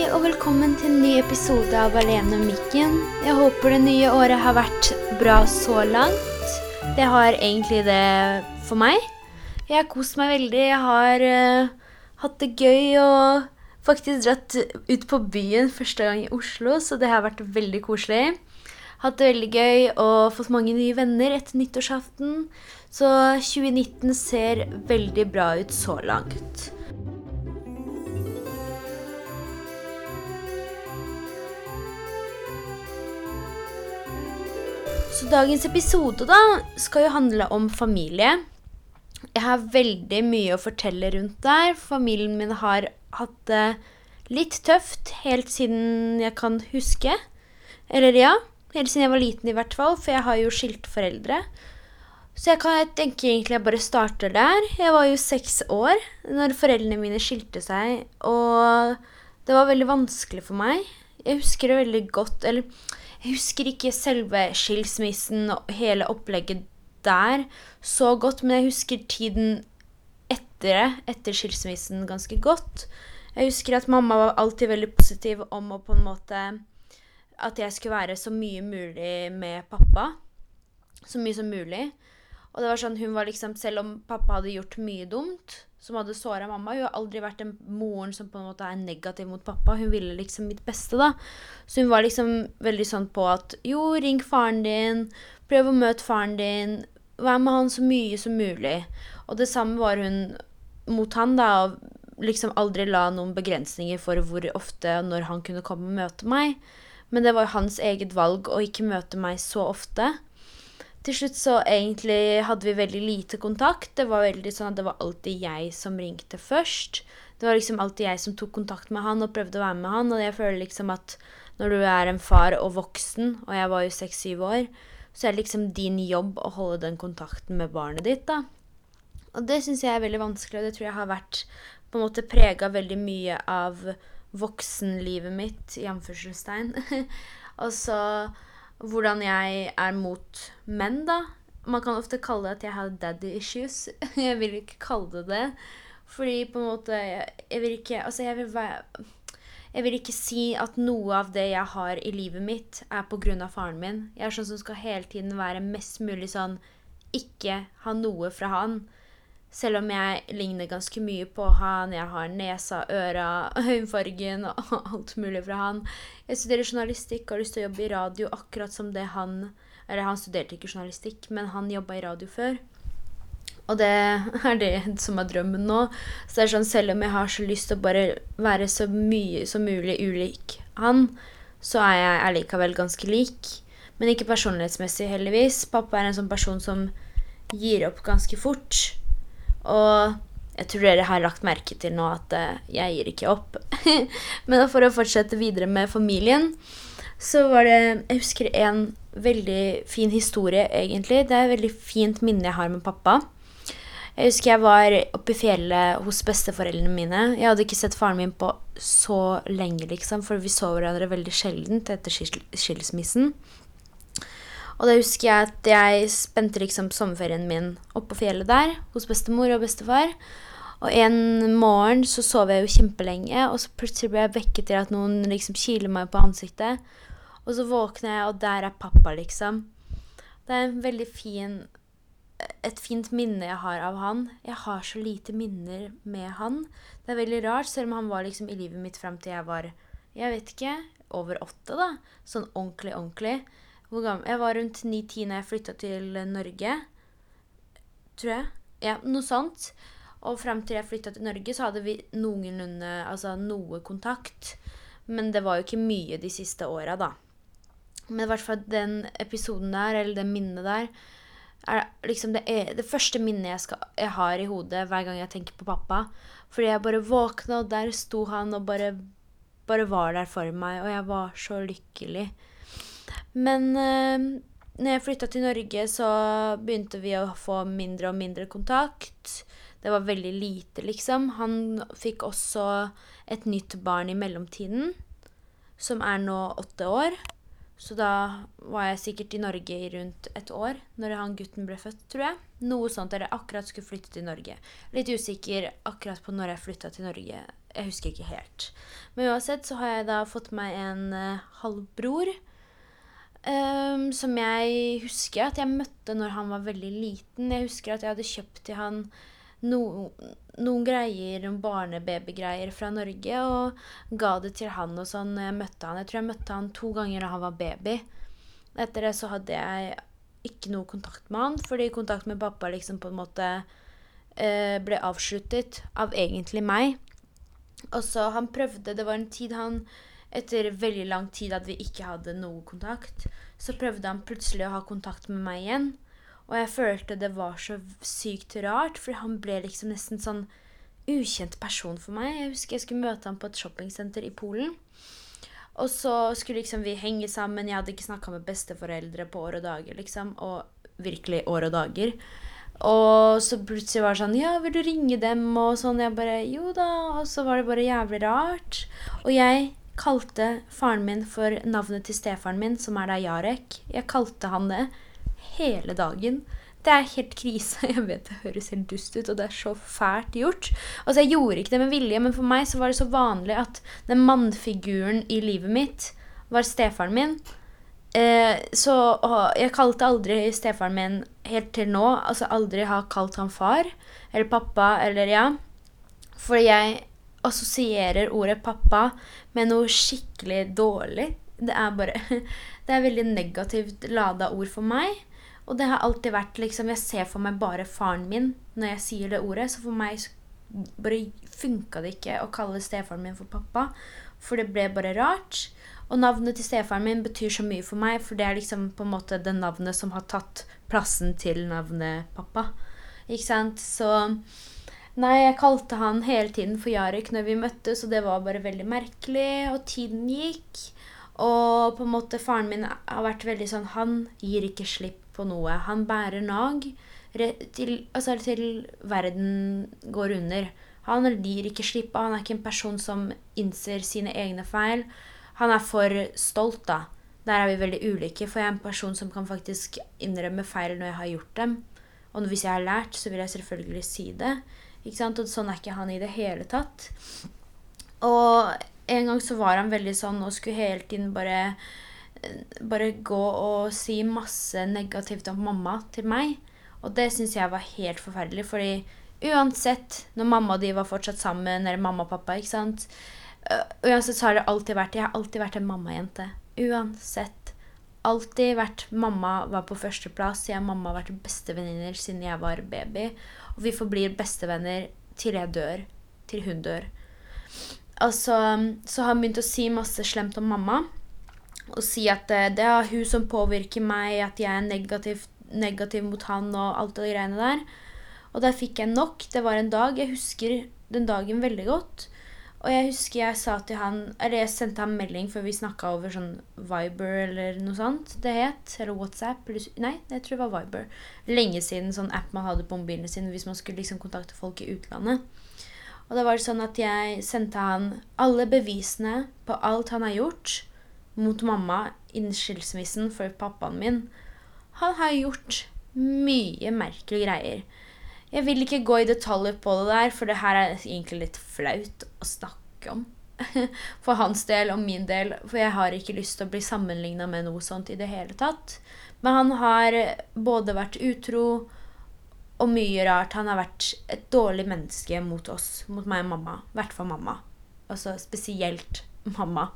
Hei og velkommen til en ny episode av Alene om mikken. Jeg håper det nye året har vært bra så langt. Det har egentlig det for meg. Jeg har kost meg veldig. Jeg har uh, hatt det gøy og faktisk dratt ut på byen første gang i Oslo, så det har vært veldig koselig. Hatt det veldig gøy og fått mange nye venner etter nyttårsaften. Så 2019 ser veldig bra ut så langt. Så dagens episode da skal jo handle om familie. Jeg har veldig mye å fortelle rundt der. Familien min har hatt det litt tøft helt siden jeg kan huske. Eller ja, helt siden jeg var liten i hvert fall, for jeg har jo skilte foreldre. Så jeg kan jeg tenker egentlig jeg bare starter der. Jeg var jo seks år når foreldrene mine skilte seg, og det var veldig vanskelig for meg. Jeg husker det veldig godt. Eller jeg husker ikke selve skilsmissen og hele opplegget der så godt, men jeg husker tiden etter det, etter skilsmissen, ganske godt. Jeg husker at mamma var alltid veldig positiv om å på en måte At jeg skulle være så mye mulig med pappa. Så mye som mulig. Og det var sånn, hun var liksom, Selv om pappa hadde gjort mye dumt, som hadde såra mamma Hun har aldri vært den moren som på en måte er negativ mot pappa. Hun ville liksom mitt beste, da. Så hun var liksom veldig sånn på at jo, ring faren din. Prøv å møte faren din. Vær med han så mye som mulig. Og det samme var hun mot han, da. Og liksom aldri la noen begrensninger for hvor ofte og når han kunne komme og møte meg. Men det var hans eget valg å ikke møte meg så ofte. Til slutt så egentlig hadde vi veldig lite kontakt. Det var veldig sånn at det var alltid jeg som ringte først. Det var liksom alltid jeg som tok kontakt med han og prøvde å være med han. Og jeg føler liksom at når du er en far og voksen, og jeg var jo seks-syv år, så er det liksom din jobb å holde den kontakten med barnet ditt, da. Og det syns jeg er veldig vanskelig, og det tror jeg har vært på en måte prega veldig mye av voksenlivet mitt, i anførselstegn. og så hvordan jeg er mot menn, da. Man kan ofte kalle det at jeg har daddy issues. jeg vil ikke kalle det det. Fordi på en måte Jeg vil ikke Altså, jeg vil være jeg vil ikke si at noe av det jeg har i livet mitt, er pga. faren min. Jeg er sånn som skal hele tiden være mest mulig sånn Ikke ha noe fra han. Selv om jeg ligner ganske mye på han. Jeg har nesa, øra, øyenfargen og alt mulig fra han. Jeg studerer journalistikk og har lyst til å jobbe i radio akkurat som det han Eller han studerte ikke journalistikk, men han jobba i radio før. Og det er det som er drømmen nå. Så det er sånn, selv om jeg har så lyst til å bare være så mye som mulig ulik han, så er jeg allikevel ganske lik. Men ikke personlighetsmessig, heldigvis. Pappa er en sånn person som gir opp ganske fort. Og jeg tror dere har lagt merke til nå at uh, jeg gir ikke opp. Men for å fortsette videre med familien, så var det Jeg husker en veldig fin historie, egentlig. Det er et veldig fint minne jeg har med pappa. Jeg husker jeg var oppe i fjellet hos besteforeldrene mine. Jeg hadde ikke sett faren min på så lenge, liksom, for vi så hverandre veldig sjeldent etter skilsmissen. Og da husker jeg at jeg spente liksom sommerferien min oppå på fjellet der hos bestemor og bestefar. Og en morgen så sov jeg jo kjempelenge, og så plutselig ble jeg vekket til at noen liksom kiler meg på ansiktet. Og så våkner jeg, og der er pappa, liksom. Det er en veldig fin et fint minne jeg har av han. Jeg har så lite minner med han. Det er veldig rart, selv om han var liksom i livet mitt fram til jeg var jeg vet ikke, over åtte. da. Sånn ordentlig, ordentlig. Jeg var rundt ni-ti da jeg flytta til Norge. Tror jeg. Ja, noe sånt. Og fram til jeg flytta til Norge, så hadde vi noenlunde Altså noe kontakt. Men det var jo ikke mye de siste åra, da. Men i hvert fall den episoden der, eller det minnet der, er liksom det, er det første minnet jeg, skal, jeg, har i hodet hver gang jeg tenker på pappa. Fordi jeg bare våkna, og der sto han og bare, bare var der for meg. Og jeg var så lykkelig. Men øh, når jeg flytta til Norge, så begynte vi å få mindre og mindre kontakt. Det var veldig lite, liksom. Han fikk også et nytt barn i mellomtiden, som er nå åtte år. Så da var jeg sikkert i Norge i rundt et år når han gutten ble født, tror jeg. Noe sånt, der jeg akkurat skulle flytte til Norge. Litt usikker akkurat på når jeg flytta til Norge. Jeg husker ikke helt. Men uansett så har jeg da fått meg en uh, halvbror. Um, som jeg husker at jeg møtte når han var veldig liten. Jeg husker at jeg hadde kjøpt til han no, noen greier, barnebabygreier fra Norge, og ga det til han og sånn når jeg møtte han. Jeg tror jeg møtte han to ganger da han var baby. Etter det så hadde jeg ikke noe kontakt med han, fordi kontakt med pappa liksom på en måte eh, ble avsluttet av egentlig meg. Og så han prøvde Det var en tid han Etter veldig lang tid at vi ikke hadde noe kontakt, så prøvde han plutselig å ha kontakt med meg igjen. Og jeg følte det var så sykt rart, for han ble liksom nesten sånn ukjent person for meg. Jeg husker jeg skulle møte ham på et shoppingsenter i Polen. Og så skulle liksom vi henge sammen. Jeg hadde ikke snakka med besteforeldre på år og dager, liksom. Og virkelig år og dager. Og så plutselig var det sånn Ja, vil du ringe dem? Og sånn. Jeg bare Jo da. Og så var det bare jævlig rart. Og jeg kalte faren min for navnet til stefaren min, som er da Jarek. Jeg kalte han det hele dagen. Det er helt krise. Jeg vet det høres helt dust ut, og det er så fælt gjort. Altså, jeg gjorde ikke det med vilje, men for meg så var det så vanlig at den mannfiguren i livet mitt var stefaren min. Eh, så jeg kalte aldri stefaren min helt til nå. Altså aldri har kalt han far eller pappa eller ja. For jeg assosierer ordet pappa med noe skikkelig dårlig. Det er bare Det er veldig negativt lada ord for meg. Og det har alltid vært liksom Jeg ser for meg bare faren min når jeg sier det ordet. Så for meg bare funka det ikke å kalle stefaren min for pappa. For det ble bare rart. Og navnet til stefaren min betyr så mye for meg, for det er liksom på en måte det navnet som har tatt plassen til navnet pappa. Ikke sant? Så Nei, jeg kalte han hele tiden for Jarek når vi møttes, og det var bare veldig merkelig. Og tiden gikk. Og på en måte faren min har vært veldig sånn Han gir ikke slipp på noe. Han bærer nag til, altså til verden går under. Han gir ikke slipp. Han er ikke en person som innser sine egne feil. Han er for stolt, da. Der er vi veldig ulike. For jeg er en person som kan faktisk innrømme feil når jeg har gjort dem. Og hvis jeg har lært, så vil jeg selvfølgelig si det. Ikke sant? Og sånn er ikke han i det hele tatt. Og en gang så var han veldig sånn og skulle hele tiden bare bare gå og si masse negativt om mamma til meg. Og det syns jeg var helt forferdelig, fordi uansett, når mamma og de var fortsatt sammen, eller mamma og pappa, ikke sant uh, Uansett så har det alltid vært Jeg har alltid vært en mammajente. Uansett. Alltid vært Mamma var på førsteplass. Jeg og mamma har vært bestevenninner siden jeg var baby. Og vi forblir bestevenner til jeg dør. Til hun dør. Altså, så har hun begynt å si masse slemt om mamma og si at eh, det er hun som påvirker meg, at jeg er negativ, negativ mot han og alt det greiene der. Og der fikk jeg nok. Det var en dag. Jeg husker den dagen veldig godt. Og jeg husker jeg sa til han Eller jeg sendte ham melding før vi snakka over sånn Viber eller noe sånt det het. Eller WhatsApp. Nei, jeg tror det var Viber. Lenge siden sånn app man hadde på mobilen sin hvis man skulle liksom kontakte folk i utlandet. Og da var det sånn at jeg sendte han alle bevisene på alt han har gjort mot mamma innen skilsmissen for pappaen min. Han har gjort mye merkelige greier. Jeg vil ikke gå i detaljer på det der, for det her er egentlig litt flaut å snakke om. For hans del og min del, for jeg har ikke lyst til å bli sammenligna med noe sånt i det hele tatt. Men han har både vært utro og mye rart. Han har vært et dårlig menneske mot oss, mot meg og mamma. I hvert fall mamma. Altså spesielt mamma.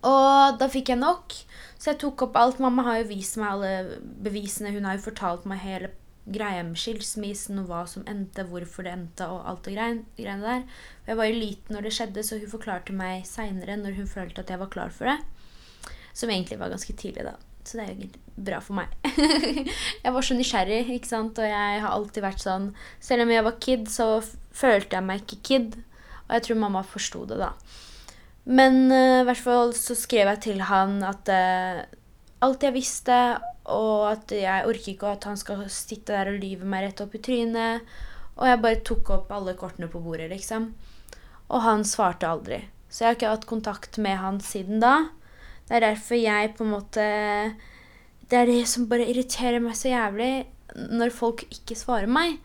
Og da fikk jeg nok, så jeg tok opp alt. Mamma har jo vist meg alle bevisene. Hun har jo fortalt meg hele greia med skilsmissen og hva som endte, hvorfor det endte og alt det greiene der. Jeg var jo liten når det skjedde, så hun forklarte meg seinere, når hun følte at jeg var klar for det. Som egentlig var ganske tidlig, da. Så det er jo bra for meg. jeg var så nysgjerrig, ikke sant, og jeg har alltid vært sånn Selv om jeg var kid, så følte jeg meg ikke kid. Og jeg tror mamma forsto det, da. Men uh, i hvert fall så skrev jeg til han at uh, alt jeg visste, og at jeg orker ikke at han skal sitte der og lyve meg rett opp i trynet. Og jeg bare tok opp alle kortene på bordet, liksom. Og han svarte aldri. Så jeg har ikke hatt kontakt med han siden da. Det er derfor jeg på en måte Det er det som bare irriterer meg så jævlig når folk ikke svarer meg.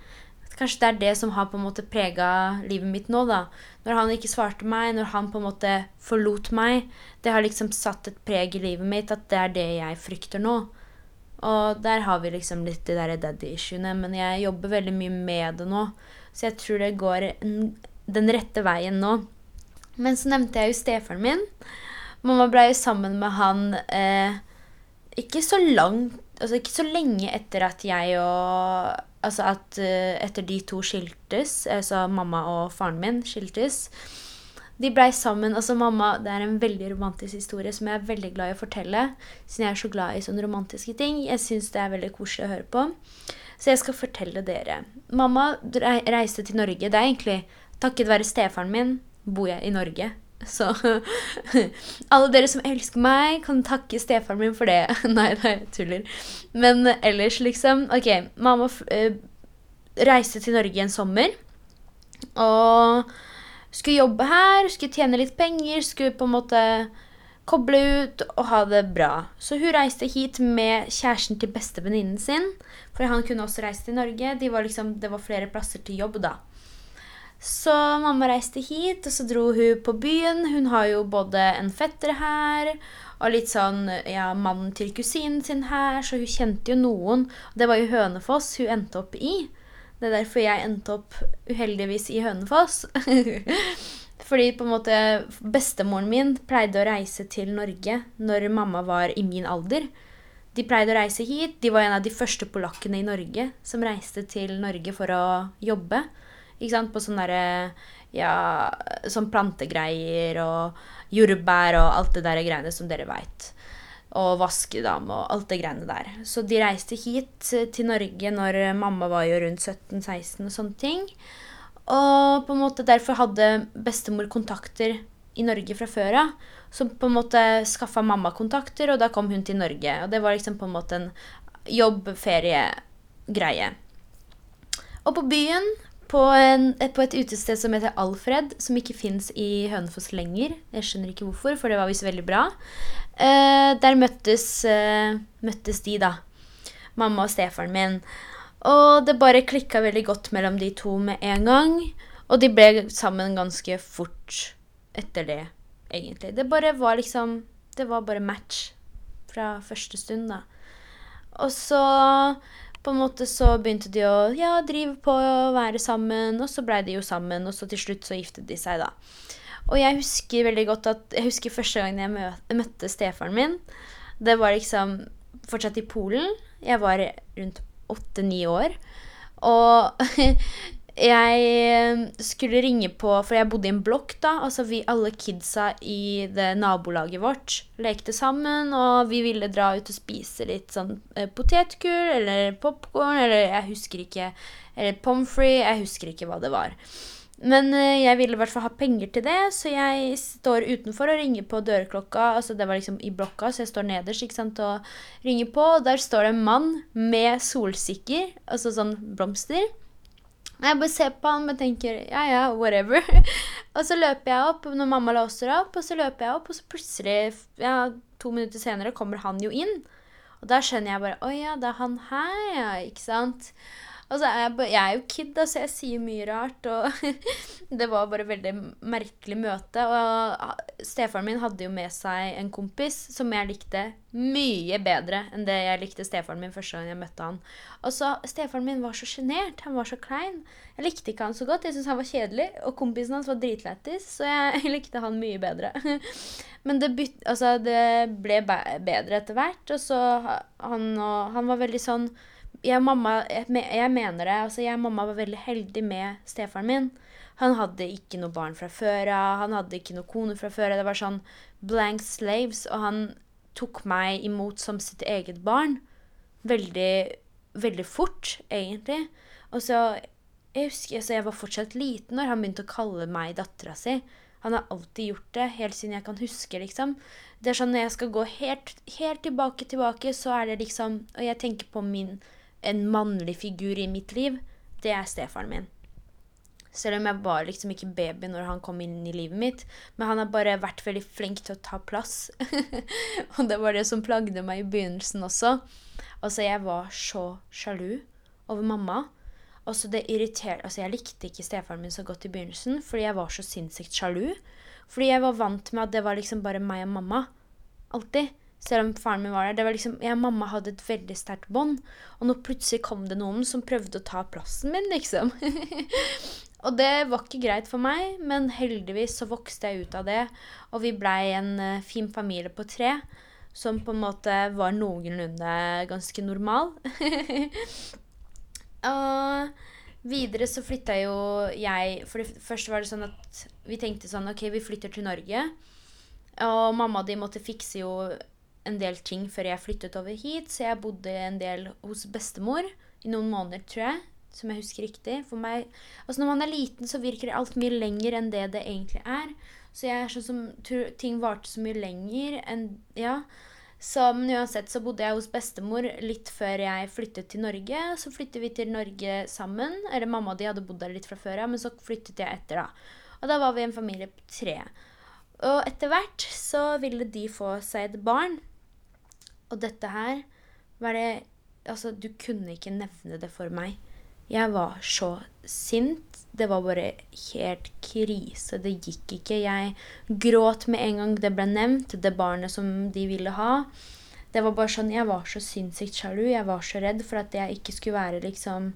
Kanskje det er det som har på en måte prega livet mitt nå, da. Når han ikke svarte meg, når han på en måte forlot meg. Det har liksom satt et preg i livet mitt at det er det jeg frykter nå. Og der har vi liksom litt de der daddy-issuene, men jeg jobber veldig mye med det nå. Så jeg tror det går en, den rette veien nå. Men så nevnte jeg jo stefaren min. Mamma ble jo sammen med han eh, ikke så langt Altså ikke så lenge etter at jeg og Altså at uh, etter de to skiltes, altså mamma og faren min skiltes De blei sammen. Altså mamma, Det er en veldig romantisk historie som jeg er veldig glad i å fortelle. Siden jeg er så glad i sånne romantiske ting. Jeg syns det er veldig koselig å høre på. Så jeg skal fortelle dere. Mamma reiste til Norge. Det er egentlig takket være stefaren min bor jeg i Norge. Så alle dere som elsker meg, kan takke stefaren min for det. Nei, nei, jeg tuller. Men ellers, liksom Ok, mamma uh, reiste til Norge en sommer. Og skulle jobbe her, skulle tjene litt penger, skulle på en måte koble ut og ha det bra. Så hun reiste hit med kjæresten til bestevenninnen sin. For han kunne også reise til Norge. De var liksom, det var flere plasser til jobb, da. Så mamma reiste hit, og så dro hun på byen. Hun har jo både en fetter her og litt sånn ja, mannen til kusinen sin her, så hun kjente jo noen. Det var jo Hønefoss hun endte opp i. Det er derfor jeg endte opp uheldigvis i Hønefoss. Fordi på en måte bestemoren min pleide å reise til Norge når mamma var i min alder. De pleide å reise hit. De var en av de første polakkene i Norge som reiste til Norge for å jobbe. Ikke sant? På sånne derre Ja, sånn plantegreier og jordbær og alt det der greiene som dere veit. Og vaskedame og alt det greiene der. Så de reiste hit til Norge når mamma var jo rundt 17-16 og sånne ting. Og på en måte derfor hadde bestemor kontakter i Norge fra før av. Så på en måte skaffa mamma kontakter, og da kom hun til Norge. Og det var liksom på en måte en jobb-ferie-greie. Og på byen på, en, på, et utested som heter Alfred, som ikke fins i Hønefoss lenger. Jeg skjønner ikke hvorfor, for det var visst veldig bra. Uh, der møttes, uh, møttes, de, da. Mamma og stefaren min. Og det bare klikka veldig godt mellom de to med en gang. Og de ble sammen ganske fort etter det, egentlig. Det bare var liksom Det var bare match fra første stund, da. Og så på en måte så begynte de å ja, drive på å være sammen, og så blei de jo sammen, og så til slutt så giftet de seg, da. Og jeg husker veldig godt at Jeg husker første gang jeg møtte stefaren min. Det var liksom fortsatt i Polen. Jeg var rundt åtte-ni år. Og jeg eh, skulle ringe på For jeg bodde i en blokk, da. Altså vi alle kidsa i det nabolaget vårt lekte sammen, og vi ville dra ut og spise litt sånn eh, potetgull eller popkorn eller jeg husker ikke Eller pommes frites. Jeg husker ikke hva det var. Men eh, jeg ville i hvert fall ha penger til det, så jeg står utenfor og ringer på dørklokka. Altså Det var liksom i blokka, så jeg står nederst ikke sant, og ringer på. Og der står det en mann med solsikker, altså sånn blomster. Jeg bare ser på han og tenker ja, ja, whatever. og så løper jeg opp når mamma låser opp, og så løper jeg opp, og så plutselig, ja, to minutter senere, kommer han jo inn. Og da skjønner jeg bare Å ja, det er han her, ja. Ikke sant? Og så er jeg, jeg er jo kid, da, så jeg sier mye rart. Og det var bare et veldig merkelig møte. Og stefaren min hadde jo med seg en kompis som jeg likte mye bedre enn det jeg likte stefaren min første gang jeg møtte han. Og så Stefaren min var så sjenert. Han var så klein. Jeg likte ikke han så godt. Jeg syntes han var kjedelig. Og kompisen hans var dritlættis, så jeg likte han mye bedre. Men det, byt, altså, det ble bedre etter hvert. Og så han, og, han var veldig sånn jeg, mamma, jeg, mener det. Altså, jeg og mamma var veldig heldig med stefaren min. Han hadde ikke noe barn fra før av. Han hadde ikke noe kone fra før av. Det var sånn blank slaves. Og han tok meg imot som sitt eget barn. Veldig, veldig fort, egentlig. Og så Jeg husker altså, jeg var fortsatt liten når han begynte å kalle meg dattera si. Han har alltid gjort det, helt siden jeg kan huske, liksom. Det er sånn Når jeg skal gå helt, helt tilbake, tilbake, så er det liksom Og jeg tenker på min en mannlig figur i mitt liv, det er stefaren min. Selv om jeg var liksom ikke baby når han kom inn i livet mitt. Men han har bare vært veldig flink til å ta plass. og det var det som plagde meg i begynnelsen også. Altså, jeg var så sjalu over mamma. Altså, det irriterte Altså, jeg likte ikke stefaren min så godt i begynnelsen fordi jeg var så sinnssykt sjalu. Fordi jeg var vant med at det var liksom bare meg og mamma. Alltid. Selv om faren min var der. Det var liksom, Jeg og mamma hadde et veldig sterkt bånd. Og nå plutselig kom det noen som prøvde å ta plassen min, liksom. og det var ikke greit for meg, men heldigvis så vokste jeg ut av det. Og vi blei en uh, fin familie på tre. Som på en måte var noenlunde ganske normal. og Videre så flytta jo jeg For det første var det sånn at vi tenkte sånn OK, vi flytter til Norge. Og mamma og de måtte fikse jo en del ting før jeg flyttet over hit, så jeg bodde en del hos bestemor i noen måneder, tror jeg. Som jeg husker riktig. For meg Altså, når man er liten, så virker alt mye lenger enn det det egentlig er. Så jeg er sånn som tror ting varte så mye lenger enn Ja. Så, men uansett så bodde jeg hos bestemor litt før jeg flyttet til Norge. Så flyttet vi til Norge sammen. Eller mamma og de hadde bodd der litt fra før av, men så flyttet jeg etter, da. Og da var vi en familie på tre. Og etter hvert så ville de få seg et barn. Og dette her var det Altså, du kunne ikke nevne det for meg. Jeg var så sint. Det var bare helt krise. Det gikk ikke. Jeg gråt med en gang det ble nevnt, det barnet som de ville ha. Det var bare sånn, Jeg var så sinnssykt sjalu. Jeg var så redd for at jeg ikke skulle være liksom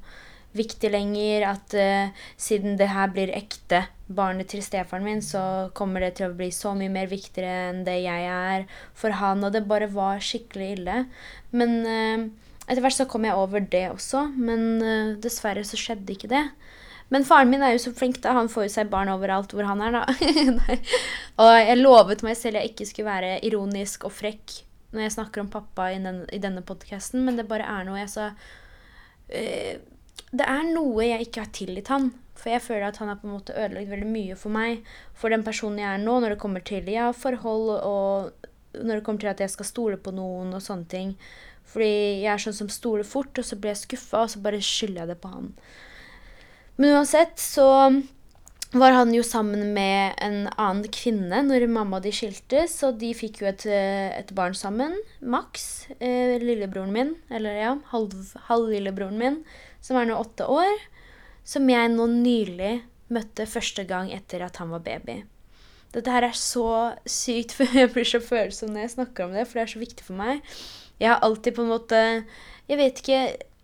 viktig lenger. At uh, siden det her blir ekte, barnet til stefaren min, så kommer det til å bli så mye mer viktigere enn det jeg er for han. Og det bare var skikkelig ille. Men uh, etter hvert så kom jeg over det også, men uh, dessverre så skjedde ikke det. Men faren min er jo så flink, da. Han får jo seg barn overalt hvor han er, da. og jeg lovet meg selv jeg ikke skulle være ironisk og frekk når jeg snakker om pappa i, den, i denne podkasten, men det bare er noe jeg så uh, Det er noe jeg ikke har tilgitt han. For jeg føler at han har på en måte ødelagt veldig mye for meg, for den personen jeg er nå, når det kommer til ja, forhold og når det kommer til at jeg skal stole på noen og sånne ting. Fordi jeg er sånn som stoler fort, og så blir jeg skuffa, og så bare skylder jeg det på han. Men uansett så var han jo sammen med en annen kvinne når mamma og de skiltes, og de fikk jo et, et barn sammen. Max, eh, lillebroren min, eller ja, halvlillebroren halv min, som er nå åtte år. Som jeg nå nylig møtte første gang etter at han var baby. Dette her er så sykt, for jeg blir så følsom når jeg snakker om det, for det er så viktig for meg. Jeg har alltid på en måte Jeg vet ikke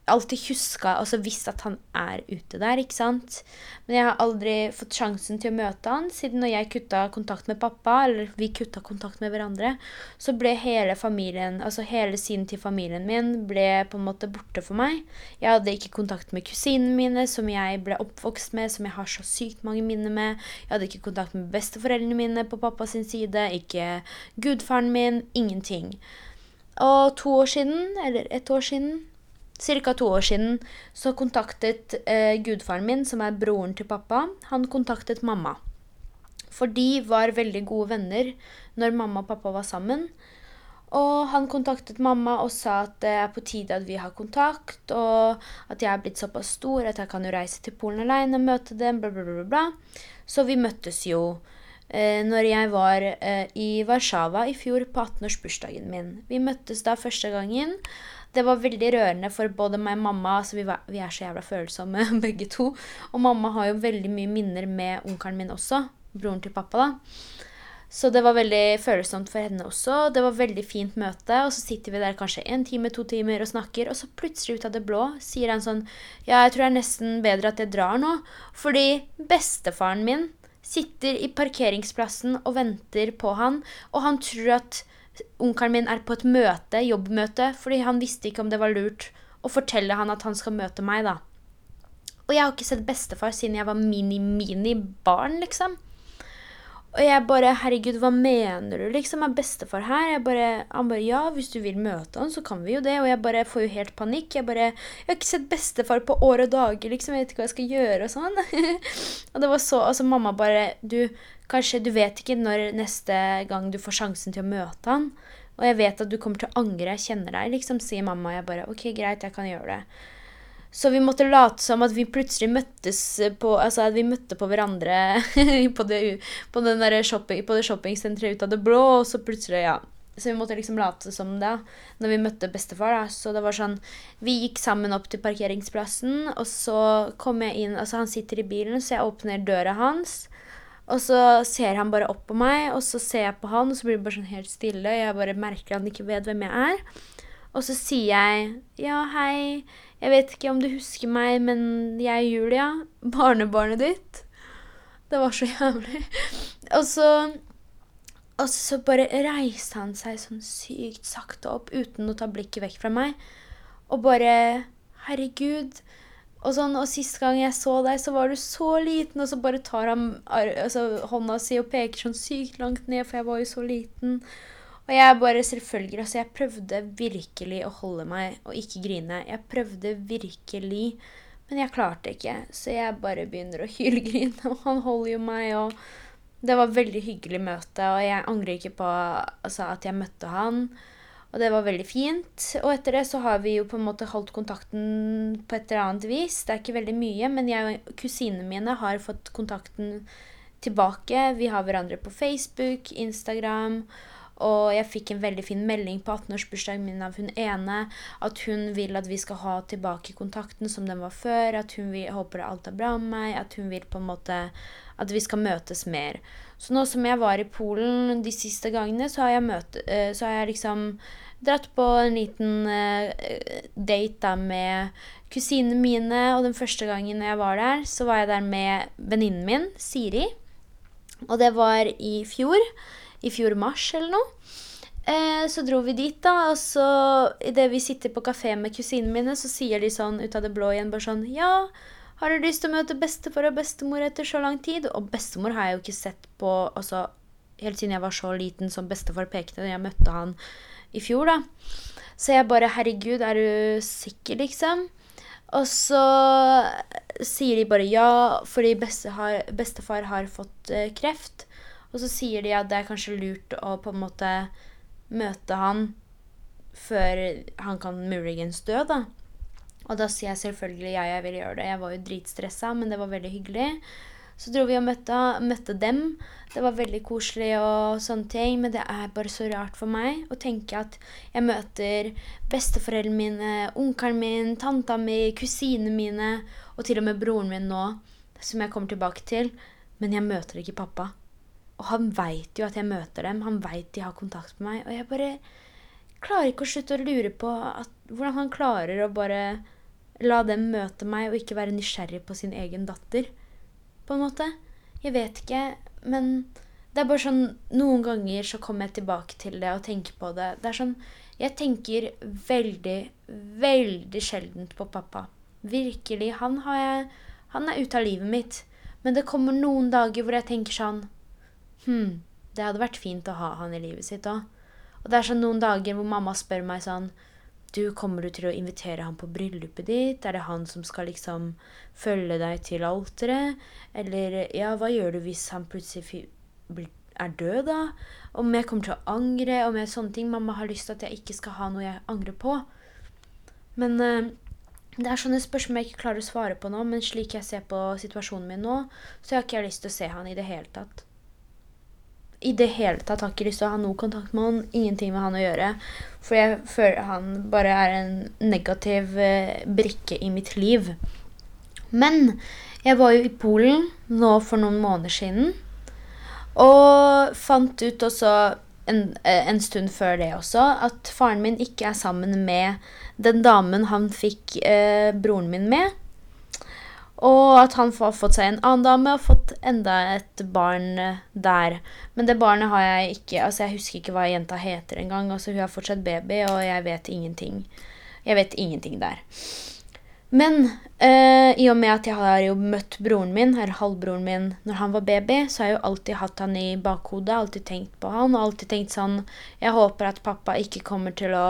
alltid huska, altså visst at han er ute der, ikke sant. Men jeg har aldri fått sjansen til å møte han, siden når jeg kutta kontakt med pappa, eller vi kutta kontakt med hverandre, så ble hele familien, altså hele siden til familien min, ble på en måte borte for meg. Jeg hadde ikke kontakt med kusinene mine, som jeg ble oppvokst med, som jeg har så sykt mange minner med. Jeg hadde ikke kontakt med besteforeldrene mine på pappas side, ikke gudfaren min, ingenting. Og to år siden, eller et år siden, ca. to år siden, så kontaktet eh, gudfaren min, som er broren til pappa, han kontaktet mamma. For de var veldig gode venner når mamma og pappa var sammen. Og han kontaktet mamma og sa at det er på tide at vi har kontakt, og at jeg er blitt såpass stor at jeg kan jo reise til Polen alene og møte dem, bla, bla, bla. bla. Så vi møttes jo eh, når jeg var eh, i Warszawa i fjor på 18-årsbursdagen min. Vi møttes da første gangen. Det var veldig rørende for både meg og mamma. Altså vi, var, vi, er så jævla følsomme begge to. Og mamma har jo veldig mye minner med onkelen min også. Broren til pappa, da. Så det var veldig følsomt for henne også. Det var veldig fint møte. Og så sitter vi der kanskje en time, to timer og snakker, og så plutselig ut av det blå sier han sånn Ja, jeg tror det er nesten bedre at jeg drar nå. Fordi bestefaren min sitter i parkeringsplassen og venter på han, og han tror at onkelen min er på et møte, jobbmøte, fordi han visste ikke om det var lurt å fortelle han at han skal møte meg, da. Og jeg har ikke sett bestefar siden jeg var mini-mini-barn, liksom. Og jeg bare Herregud, hva mener du, liksom? Er bestefar her? Jeg bare, han bare Ja, hvis du vil møte han, så kan vi jo det. Og jeg bare får jo helt panikk. Jeg bare Jeg har ikke sett bestefar på år og dager, liksom. Jeg vet ikke hva jeg skal gjøre og sånn. og det var så Altså, mamma bare Du, kanskje Du vet ikke når neste gang du får sjansen til å møte han. Og jeg vet at du kommer til å angre. Jeg kjenner deg, liksom, sier mamma. Og Jeg bare OK, greit, jeg kan gjøre det. Så vi måtte late som at vi plutselig møttes på Altså at vi møtte på hverandre på, det, på, det shoppingsenteret ut av det blå, og så plutselig, ja. Så vi måtte liksom late som det når vi møtte bestefar. da. Så det var sånn Vi gikk sammen opp til parkeringsplassen, og så kom jeg inn Altså, han sitter i bilen, så jeg åpner døra hans. Og så ser han bare opp på meg, og så ser jeg på han, og så blir det bare sånn helt stille. Og Jeg bare merker han ikke vet hvem jeg er. Og så sier jeg ja, hei. Jeg vet ikke om du husker meg, men jeg er Julia. Barnebarnet ditt. Det var så jævlig. Og så, og så bare reiste han seg sånn sykt sakte opp uten å ta blikket vekk fra meg. Og bare Herregud. Og, sånn, og sist gang jeg så deg, så var du så liten, og så bare tar han altså, hånda si og peker sånn sykt langt ned, for jeg var jo så liten. Og jeg bare selvfølgelig Altså, jeg prøvde virkelig å holde meg og ikke grine. Jeg prøvde virkelig, men jeg klarte ikke. Så jeg bare begynner å hylgrine, og han holder jo meg, og Det var veldig hyggelig møte, og jeg angrer ikke på altså, at jeg møtte han. Og det var veldig fint. Og etter det så har vi jo på en måte holdt kontakten på et eller annet vis. Det er ikke veldig mye, men jeg og kusinene mine har fått kontakten tilbake. Vi har hverandre på Facebook, Instagram. Og jeg fikk en veldig fin melding på 18-årsbursdagen min av hun ene. At hun vil at vi skal ha tilbake kontakten som den var før. At hun vil, håper alt er bra med meg. At hun vil på en måte At vi skal møtes mer. Så nå som jeg var i Polen de siste gangene, så har jeg, møte, eh, så har jeg liksom dratt på en liten uh, date da med kusinene mine. Og den første gangen jeg var der, så var jeg der med venninnen min, Siri. Og det var i fjor i fjor mars eller noe. Eh, så dro vi dit, da, og så idet vi sitter på kafé med kusinene mine, så sier de sånn ut av det blå igjen bare sånn Ja, har du lyst til å møte bestefar og bestemor etter så lang tid? Og bestemor har jeg jo ikke sett på altså, helt siden jeg var så liten som bestefar pekte da jeg møtte han i fjor, da. Så jeg bare Herregud, er du sikker, liksom? Og så sier de bare ja, fordi bestefar har fått eh, kreft. Og så sier de at det er kanskje lurt å på en måte møte han før han kan muligens dø, da. Og da sier jeg selvfølgelig ja, jeg vil gjøre det. Jeg var jo dritstressa, men det var veldig hyggelig. Så dro vi og møtte, møtte, dem. Det var veldig koselig og sånne ting, men det er bare så rart for meg å tenke at jeg møter besteforeldrene mine, onkelen min, tanta mi, kusinene mine og til og med broren min nå, som jeg kommer tilbake til, men jeg møter ikke pappa. Og han veit jo at jeg møter dem. Han veit de har kontakt med meg. Og jeg bare klarer ikke å slutte å lure på at, hvordan han klarer å bare la dem møte meg og ikke være nysgjerrig på sin egen datter. På en måte. Jeg vet ikke. Men det er bare sånn Noen ganger så kommer jeg tilbake til det og tenker på det. Det er sånn Jeg tenker veldig, veldig sjeldent på pappa. Virkelig. Han, har jeg, han er ute av livet mitt. Men det kommer noen dager hvor jeg tenker sånn Hm, det hadde vært fint å ha han i livet sitt òg. Og det er sånn noen dager hvor mamma spør meg sånn du, Kommer du til å invitere ham på bryllupet ditt? Er det han som skal liksom følge deg til alteret? Eller ja, hva gjør du hvis han plutselig er død, da? Om jeg kommer til å angre? Om jeg sånne ting. Mamma har lyst til at jeg ikke skal ha noe jeg angrer på. Men uh, det er sånne spørsmål jeg ikke klarer å svare på nå, men slik jeg ser på situasjonen min nå, så har ikke jeg lyst til å se han i det hele tatt i det hele tatt har ikke lyst til å ha noe kontakt med han. Ingenting med han å gjøre. For jeg føler han bare er en negativ eh, brikke i mitt liv. Men jeg var jo i Polen nå for noen måneder siden. Og fant ut også en, eh, en, stund før det også at faren min ikke er sammen med den damen han fikk eh, broren min med. Og at han har fått seg en annen dame og fått enda et barn eh, der. Men det barnet har jeg ikke Altså, jeg husker ikke hva jenta heter engang. Altså, hun er fortsatt baby, og jeg vet ingenting. Jeg vet ingenting der. Men eh, i og med at jeg har jo møtt broren min, eller halvbroren min, når han var baby, så har jeg jo alltid hatt han i bakhodet, alltid tenkt på han, og alltid tenkt sånn Jeg håper at pappa ikke kommer til å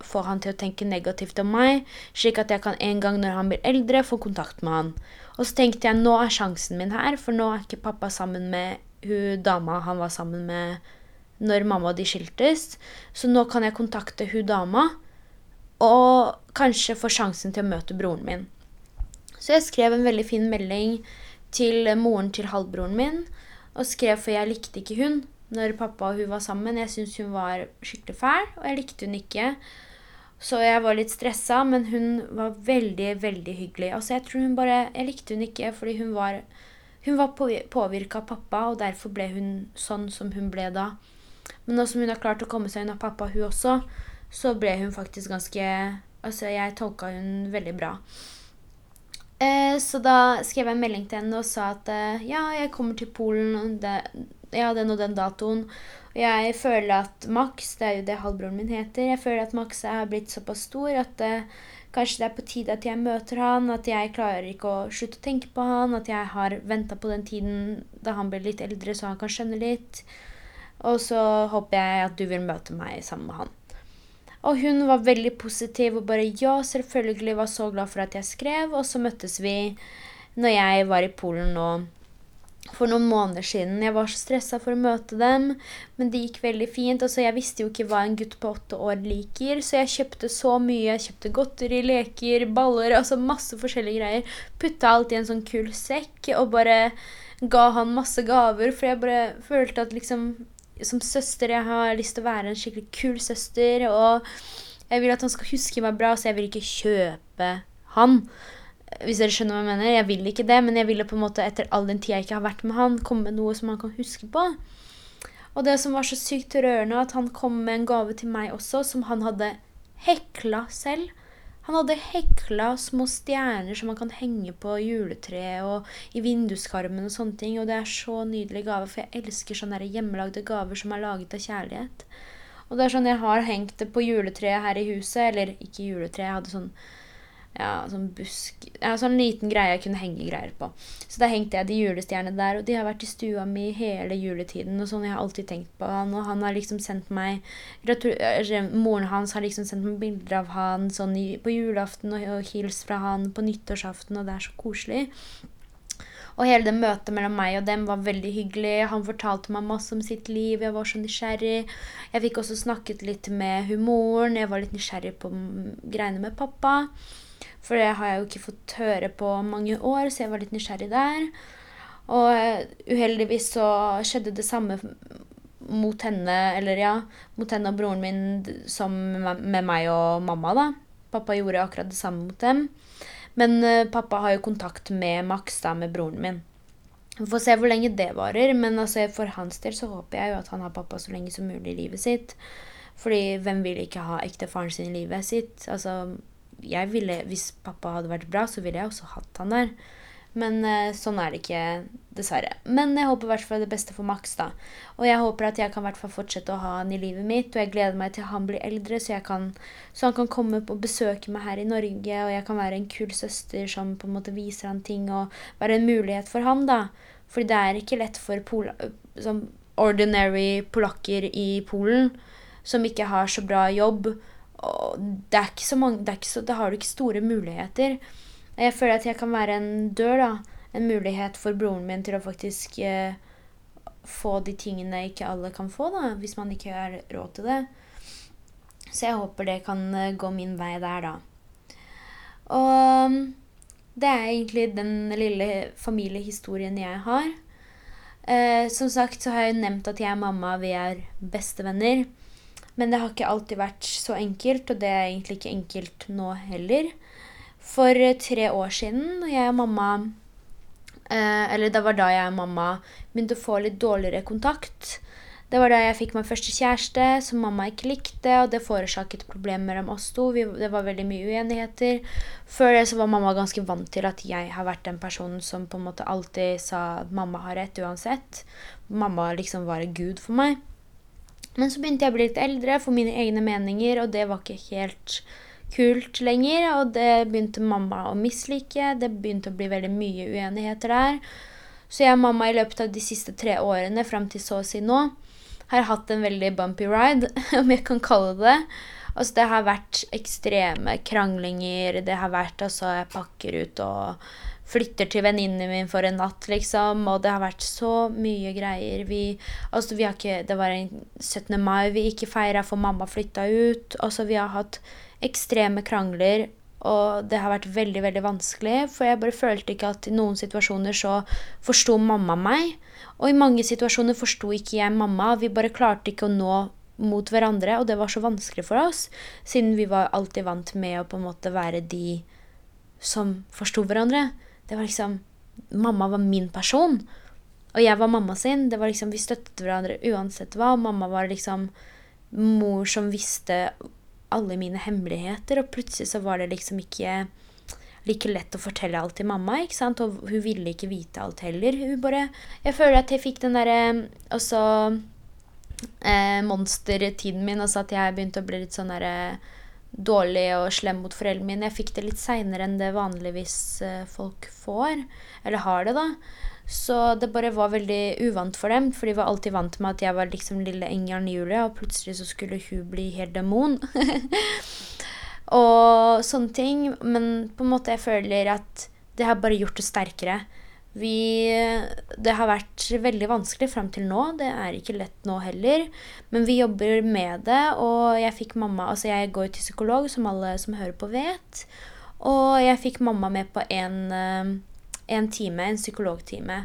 få han til å tenke negativt om meg, slik at jeg kan en gang når han blir eldre, få kontakt med han. Og så tenkte jeg nå er sjansen min her, for nå er ikke pappa sammen med hun dama han var sammen med når mamma og de skiltes, så nå kan jeg kontakte hun dama og kanskje få sjansen til å møte broren min. Så jeg skrev en veldig fin melding til moren til halvbroren min. Og skrev for jeg likte ikke hun når pappa og hun var sammen. Jeg syntes hun var skikkelig fæl, og jeg likte hun ikke. Så jeg var litt stressa, men hun var veldig, veldig hyggelig. Altså, jeg tror hun bare Jeg likte hun ikke fordi hun var Hun var påvirka av pappa, og derfor ble hun sånn som hun ble da. Men nå som hun har klart å komme seg unna pappa, hun også, så ble hun faktisk ganske Altså, jeg tolka hun veldig bra. Eh, så da skrev jeg en melding til henne og sa at eh, ja, jeg kommer til Polen det, ja, den og den datoen. Og jeg føler at Max, det er jo det halvbroren min heter, jeg føler at Max er blitt såpass stor at eh, kanskje det er på tide at jeg møter han, at jeg klarer ikke å slutte å tenke på han, at jeg har venta på den tiden da han blir litt eldre, så han kan skjønne litt. Og så håper jeg at du vil møte meg sammen med han. Og hun var veldig positiv og bare ja, selvfølgelig var så glad for at jeg skrev. Og så møttes vi når jeg var i Polen nå for noen måneder siden. Jeg var så stressa for å møte dem, men det gikk veldig fint. Altså, jeg visste jo ikke hva en gutt på åtte år liker, så jeg kjøpte så mye. Jeg kjøpte godteri, leker, baller, altså masse forskjellige greier. Putta alt i en sånn kul sekk og bare ga han masse gaver, for jeg bare følte at liksom som søster jeg har lyst til å være en skikkelig kul søster. Og jeg vil at han skal huske meg bra, så jeg vil ikke kjøpe han. Hvis dere skjønner hva jeg mener. Jeg vil ikke det, men jeg ville på en måte etter all den tida jeg ikke har vært med han, komme med noe som han kan huske på. Og det som var så sykt rørende, at han kom med en gave til meg også, som han hadde hekla selv. Han hadde hekla små stjerner som man kan henge på juletreet og i vinduskarmen og sånne ting. Og det er så nydelig gave, for jeg elsker sånne hjemmelagde gaver som er laget av kjærlighet. Og det er sånn jeg har hengt det på juletreet her i huset. Eller ikke juletreet, jeg hadde sånn ja, sånn busk ja, Sånn liten greie jeg kunne henge greier på. Så da hengte jeg de julestjernene der, og de har vært i stua mi hele juletiden. Og sånn, Jeg har alltid tenkt på han, og han har liksom sendt meg Moren hans har liksom sendt meg bilder av han sånn på julaften, og, og hils fra han på nyttårsaften, og det er så koselig. Og hele det møtet mellom meg og dem var veldig hyggelig. Han fortalte meg masse om sitt liv. Jeg var så nysgjerrig. Jeg fikk også snakket litt med humoren. Jeg var litt nysgjerrig på greiene med pappa. For det har jeg jo ikke fått høre på mange år, så jeg var litt nysgjerrig der. Og eh, uheldigvis så skjedde det samme mot henne, eller ja, mot henne og broren min som med meg og mamma, da. Pappa gjorde akkurat det samme mot dem. Men uh, pappa har jo kontakt med Max, da, med broren min. Vi får se hvor lenge det varer, men altså, for hans del så håper jeg jo at han har pappa så lenge som mulig i livet sitt. Fordi hvem vil ikke ha ektefaren sin i livet sitt? Altså, jeg ville, Hvis pappa hadde vært bra, så ville jeg også hatt han der. Men eh, sånn er det ikke, dessverre. Men jeg håper i hvert fall det beste for Max. da. Og jeg håper at jeg kan hvert fall fortsette å ha han i livet mitt. Og jeg gleder meg til han blir eldre, så, kan, så han kan komme og besøke meg her i Norge. Og jeg kan være en kul søster som på en måte viser han ting, og være en mulighet for han. da. Fordi det er ikke lett for pola, ordinary polakker i Polen som ikke har så bra jobb det er ikke så mange det, så, Da har du ikke store muligheter. Jeg føler at jeg kan være en dør, da. En mulighet for broren min til å faktisk eh, få de tingene ikke alle kan få, da, hvis man ikke har råd til det. Så jeg håper det kan eh, gå min vei der, da. Og det er egentlig den lille familiehistorien jeg har. Eh, som sagt så har jeg nevnt at jeg og mamma vi er bestevenner. Men det har ikke alltid vært så enkelt, og det er egentlig ikke enkelt nå heller. For tre år siden, jeg og mamma eh, Eller det var da jeg og mamma begynte å få litt dårligere kontakt. Det var da jeg fikk min første kjæreste, som mamma ikke likte, og det forårsaket problemer mellom oss to. Vi, det var veldig mye uenigheter. Før det så var mamma ganske vant til at jeg har vært den personen som på en måte alltid sa at mamma har rett uansett. Mamma liksom var en gud for meg. Men så begynte jeg å bli litt eldre, få mine egne meninger, og det var ikke helt kult lenger. Og det begynte mamma å mislike. Det begynte å bli veldig mye uenigheter der. Så jeg og mamma i løpet av de siste tre årene fram til så å si nå har hatt en veldig bumpy ride, om jeg kan kalle det Altså, det har vært ekstreme kranglinger. Det har vært altså Jeg pakker ut og flytter til venninnen min for en natt, liksom. Og det har vært så mye greier. Vi, altså, vi har ikke, det var en 17. mai vi ikke feira, for mamma flytta ut. Altså, vi har hatt ekstreme krangler. Og det har vært veldig, veldig vanskelig, for jeg bare følte ikke at i noen situasjoner så forsto mamma meg. Og i mange situasjoner forsto ikke jeg mamma. Vi bare klarte ikke å nå mot hverandre, og det var så vanskelig for oss, siden vi var alltid vant med å på en måte være de som forsto hverandre. Det var liksom Mamma var min person, og jeg var mamma sin. Det var liksom, Vi støttet hverandre uansett hva. Og mamma var liksom mor som visste alle mine hemmeligheter, og plutselig så var det liksom ikke like lett å fortelle alt til mamma, ikke sant? og hun ville ikke vite alt heller. Hun bare Jeg føler at jeg fikk den derre også eh, monstertiden min, altså at jeg begynte å bli litt sånn derre dårlig og slem mot foreldrene mine. Jeg fikk det litt seinere enn det vanligvis eh, folk får, eller har det, da. Så det bare var veldig uvant for dem, for de var alltid vant med at jeg var liksom lille Engelen Julie, og plutselig så skulle hun bli helt demon. og sånne ting. Men på en måte jeg føler at det har bare gjort det sterkere. Vi Det har vært veldig vanskelig fram til nå. Det er ikke lett nå heller. Men vi jobber med det, og jeg fikk mamma Altså, jeg går til psykolog, som alle som hører på, vet. Og jeg fikk mamma med på en eh, en time, en psykologtime.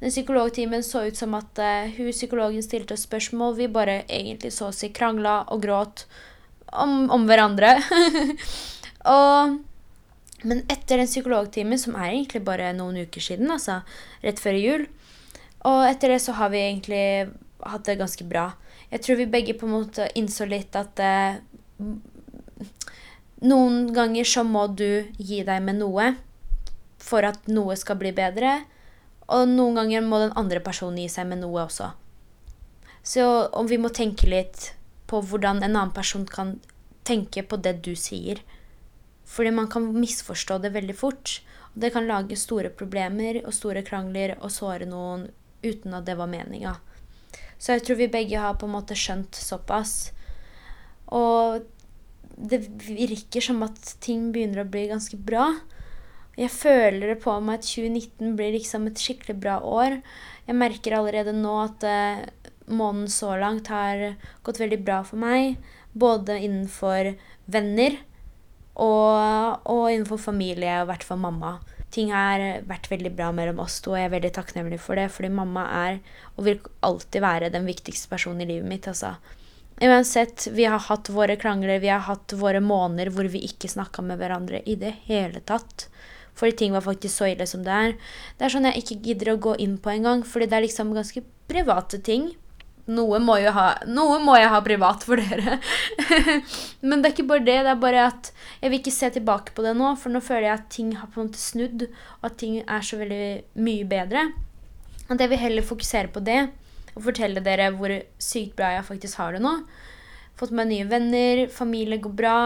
Den psykologtimen så ut som at uh, hun psykologen stilte oss spørsmål. Vi bare egentlig så å si krangla og gråt om, om hverandre. og, men etter den psykologtimen, som er egentlig bare noen uker siden, altså rett før jul Og etter det så har vi egentlig hatt det ganske bra. Jeg tror vi begge på en måte innså litt at eh, noen ganger så må du gi deg med noe for at noe skal bli bedre. Og noen ganger må den andre personen gi seg med noe også. Så om vi må tenke litt på hvordan en annen person kan tenke på det du sier. Fordi man kan misforstå det veldig fort. Og det kan lage store problemer og store krangler og såre noen uten at det var meninga. Så jeg tror vi begge har på en måte skjønt såpass. Og det virker som at ting begynner å bli ganske bra. Jeg føler det på meg at 2019 blir liksom et skikkelig bra år. Jeg merker allerede nå at uh, måneden så langt har gått veldig bra for meg. Både innenfor venner og, og innenfor familie, og i hvert fall mamma. Ting har vært veldig bra mellom oss to, og jeg er veldig takknemlig for det. Fordi mamma er, og vil alltid være, den viktigste personen i livet mitt. altså. Uansett, vi har hatt våre krangler, vi har hatt våre måneder hvor vi ikke snakka med hverandre i det hele tatt. Fordi ting var faktisk så ille som det er. Det er sånn jeg ikke gidder å gå inn på engang, fordi det er liksom ganske private ting. Noe må, ha, noe må jeg ha privat for dere. Men det er ikke bare det. Det er bare at jeg vil ikke se tilbake på det nå, for nå føler jeg at ting har på en måte snudd, og at ting er så veldig mye bedre. At jeg vil heller fokusere på det og fortelle dere hvor sykt bra jeg faktisk har det nå. Fått meg nye venner, familie går bra.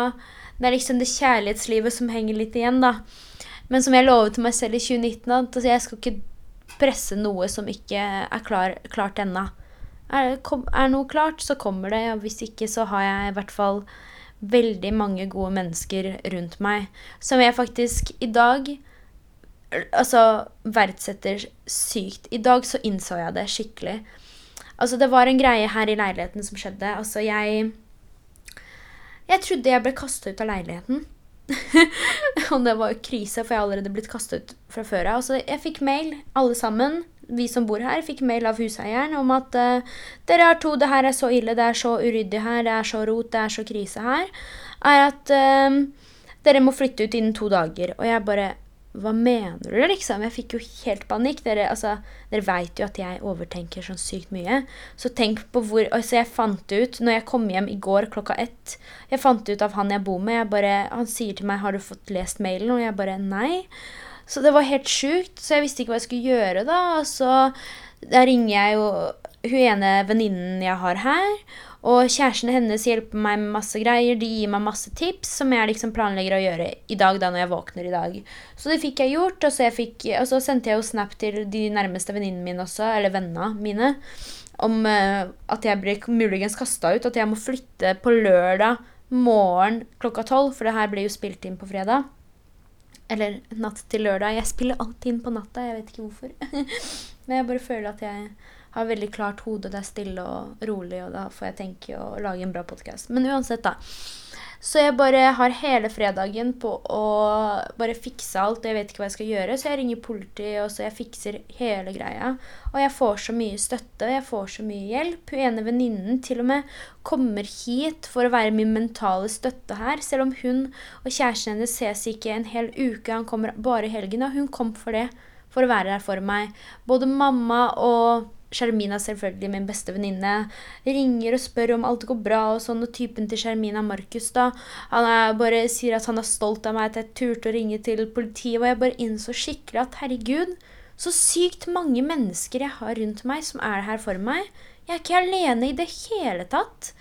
Det er liksom det kjærlighetslivet som henger litt igjen, da. Men som jeg lovet meg selv i 2019, at altså, jeg skal ikke presse noe som ikke er klar, klart ennå. Er, er, noe klart, så kommer det. Og hvis ikke, så har jeg i hvert fall veldig mange gode mennesker rundt meg som jeg faktisk i dag altså verdsetter sykt. I dag så innså jeg det skikkelig. Altså, det var en greie her i leiligheten som skjedde. Altså, jeg Jeg trodde jeg ble kasta ut av leiligheten. og det var krise, for jeg har allerede blitt kasta ut fra før av. Altså, jeg fikk mail, alle sammen, vi som bor her, fikk mail av huseieren om at uh, dere har to, det her er så ille, det er så uryddig her, det er så rot, det er så krise her, er at uh, dere må flytte ut innen to dager. Og jeg bare hva mener du, liksom? Jeg fikk jo helt panikk. Dere, altså, dere veit jo at jeg overtenker sånn sykt mye. Så tenk på hvor Altså, jeg fant ut når jeg kom hjem i går klokka ett Jeg fant ut av han jeg bor med. Jeg bare, han sier til meg 'Har du fått lest mailen?' Og jeg bare 'Nei'. Så det var helt sjukt. Så jeg visste ikke hva jeg skulle gjøre da. Og så da ringer jeg jo hun ene venninnen jeg har her. Og kjæresten hennes hjelper meg med masse greier. De gir meg masse tips som jeg liksom planlegger å gjøre i dag da når jeg våkner i dag. Så det fikk jeg gjort, og så, fikk, og så sendte jeg jo snap til de nærmeste venninnene mine også, eller vennene mine, om uh, at jeg blir muligens kasta ut. At jeg må flytte på lørdag morgen klokka tolv, for det her blir jo spilt inn på fredag. Eller natt til lørdag. Jeg spiller alltid inn på natta, jeg vet ikke hvorfor. Men jeg bare føler at jeg har veldig klart hode, det er stille og rolig, og da får jeg tenke og lage en bra podkast. Men uansett, da. Så jeg bare har hele fredagen på å bare fikse alt. Jeg vet ikke hva jeg skal gjøre, så jeg ringer politiet, og så jeg fikser hele greia. Og jeg får så mye støtte, og jeg får så mye hjelp. Hun ene venninnen til og med kommer hit for å være min mentale støtte her. Selv om hun og kjæresten hennes ses ikke en hel uke, han kommer bare i helgen. Og hun kom for det, for å være der for meg. Både mamma og Shermina, selvfølgelig min beste venninne, ringer og spør om alt går bra. Og sånn, og typen til Shermina, Markus, da, han er, bare sier at han er stolt av meg, at jeg turte å ringe til politiet. Og jeg bare innså skikkelig at herregud, så sykt mange mennesker jeg har rundt meg som er her for meg. Jeg er ikke alene i det hele tatt.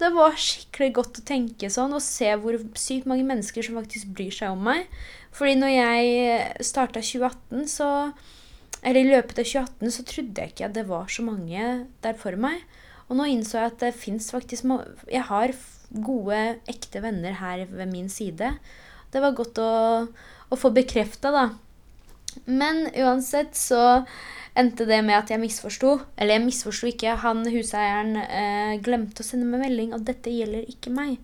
Det var skikkelig godt å tenke sånn og se hvor sykt mange mennesker som faktisk bryr seg om meg. Fordi når jeg starta 2018, så eller i løpet av 2018 så trodde jeg ikke at det var så mange der for meg. Og nå innså jeg at det fins faktisk Jeg har gode, ekte venner her ved min side. Det var godt å, å få bekrefta, da. Men uansett så endte det med at jeg misforsto. Eller jeg misforsto ikke. Han huseieren eh, glemte å sende meg melding, og dette gjelder ikke meg.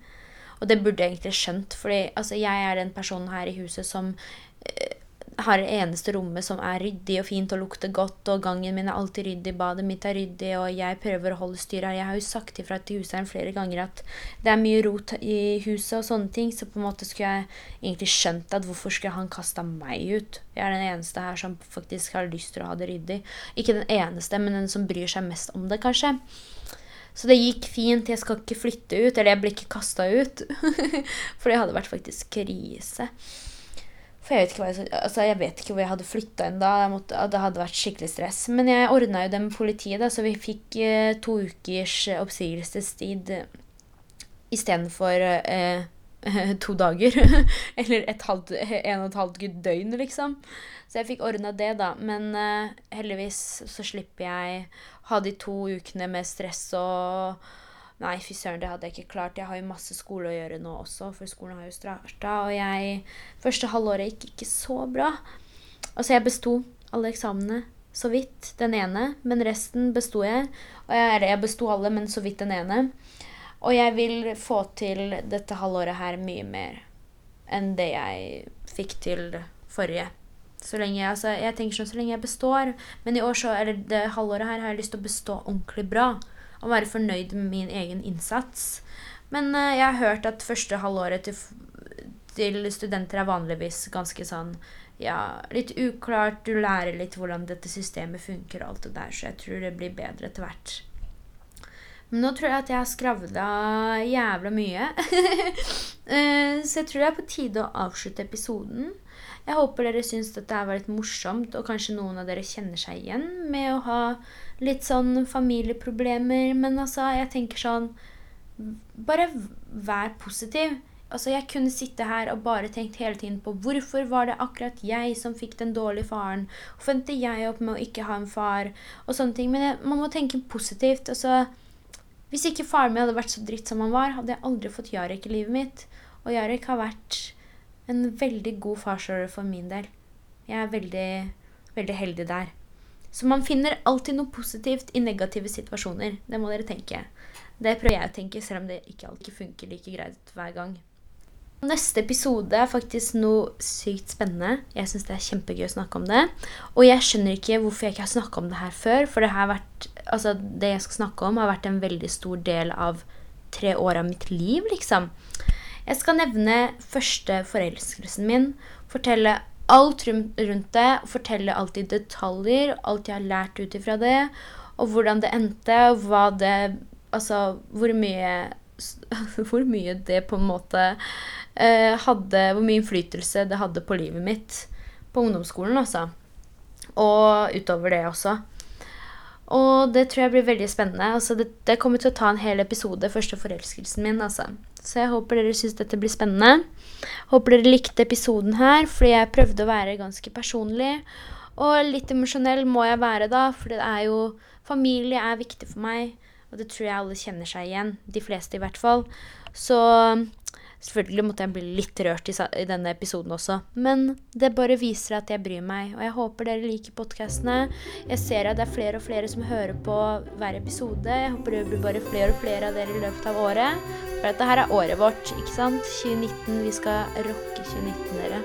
Og det burde jeg egentlig skjønt, for altså, jeg er den personen her i huset som eh, har det eneste rommet som er ryddig og fint og lukter godt, og gangen min er alltid ryddig, badet mitt er ryddig, og jeg prøver å holde styr her. Jeg har jo sagt ifra til huseieren flere ganger at det er mye rot i huset og sånne ting, så på en måte skulle jeg egentlig skjønt at hvorfor skulle han kasta meg ut? Jeg er den eneste her som faktisk har lyst til å ha det ryddig. Ikke den eneste, men den som bryr seg mest om det, kanskje. Så det gikk fint. Jeg skal ikke flytte ut. Eller jeg ble ikke kasta ut. For det hadde vært faktisk krise. For jeg vet ikke, jeg, altså jeg vet ikke hvor jeg hadde flytta ennå. Det hadde vært skikkelig stress. Men jeg ordna jo det med politiet, da, så vi fikk eh, to ukers oppsigelsestid istedenfor eh, to dager. Eller et halvt, en og et halvt døgn, liksom. Så jeg fikk ordna det, da. Men eh, heldigvis så slipper jeg ha de to ukene med stress og Nei, fy søren, det hadde jeg ikke klart. Jeg har jo masse skole å gjøre nå også, for skolen har jo starta. Og jeg Første halvåret gikk ikke så bra. Altså, jeg besto alle eksamene så vidt. Den ene. Men resten besto jeg. Og jeg, jeg besto alle, men så vidt den ene. Og jeg vil få til dette halvåret her mye mer enn det jeg fikk til forrige. Så lenge, altså, jeg tenker sånn så lenge jeg består. Men i år så, eller det halvåret her har jeg lyst til å bestå ordentlig bra og være fornøyd med min egen innsats. Men uh, jeg har hørt at første halvåret til, til, studenter er vanligvis ganske sånn ja, litt uklart. Du lærer litt hvordan dette systemet funker og alt det der, så jeg tror det blir bedre etter hvert. Men nå tror jeg at jeg har skravla jævla mye. uh, så jeg tror det er på tide å avslutte episoden. Jeg håper dere syns dette var litt morsomt, og kanskje noen av dere kjenner seg igjen med å ha litt sånn familieproblemer. Men altså, jeg tenker sånn Bare vær positiv. Altså, Jeg kunne sitte her og bare tenkt hele tiden på hvorfor var det akkurat jeg som fikk den dårlige faren? Hvorfor endte jeg opp med å ikke ha en far? Og sånne ting. Men jeg, man må tenke positivt. Altså, hvis ikke faren min hadde vært så dritt som han var, hadde jeg aldri fått Jarek i livet mitt. Og Jarek har vært en veldig god farsrolle for min del. Jeg er veldig, veldig heldig der. Så man finner alltid noe positivt i negative situasjoner. Det må dere tenke. Det prøver jeg å tenke, selv om det ikke alltid funker like greit hver gang. Neste episode er faktisk noe sykt spennende. Jeg syns det er kjempegøy å snakke om det. Og jeg skjønner ikke hvorfor jeg ikke har snakka om det her før. For det, vært, altså det jeg skal snakke om, har vært en veldig stor del av tre år av mitt liv, liksom. Jeg skal nevne første forelskelsen min, fortelle alt rundt det, fortelle alt i detaljer, alt jeg har lært ut ifra det, og hvordan det endte, hva det Altså hvor mye Hvor mye det på en måte eh, hadde Hvor mye innflytelse det hadde på livet mitt på ungdomsskolen, altså. Og utover det også. Og det tror jeg blir veldig spennende. Altså, det, det, kommer til å ta en hel episode, første forelskelsen min. Altså. Så jeg håper dere syns dette blir spennende. Håper dere likte episoden her, fordi jeg prøvde å være ganske personlig. Og litt emosjonell må jeg være, da, for det er jo Familie er viktig for meg, og det tror jeg alle kjenner seg igjen. De fleste, i hvert fall. Så Selvfølgelig måtte jeg bli litt rørt i, i denne episoden også. Men det bare viser at jeg bryr meg, og jeg håper dere liker podkastene. Jeg ser at det er flere og flere som hører på hver episode. Jeg håper det blir bare flere og flere av dere i løpet av året. For dette her er året vårt, ikke sant? 2019. Vi skal rocke 2019, dere.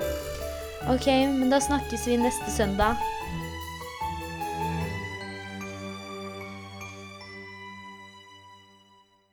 Ok, men da snakkes vi neste søndag.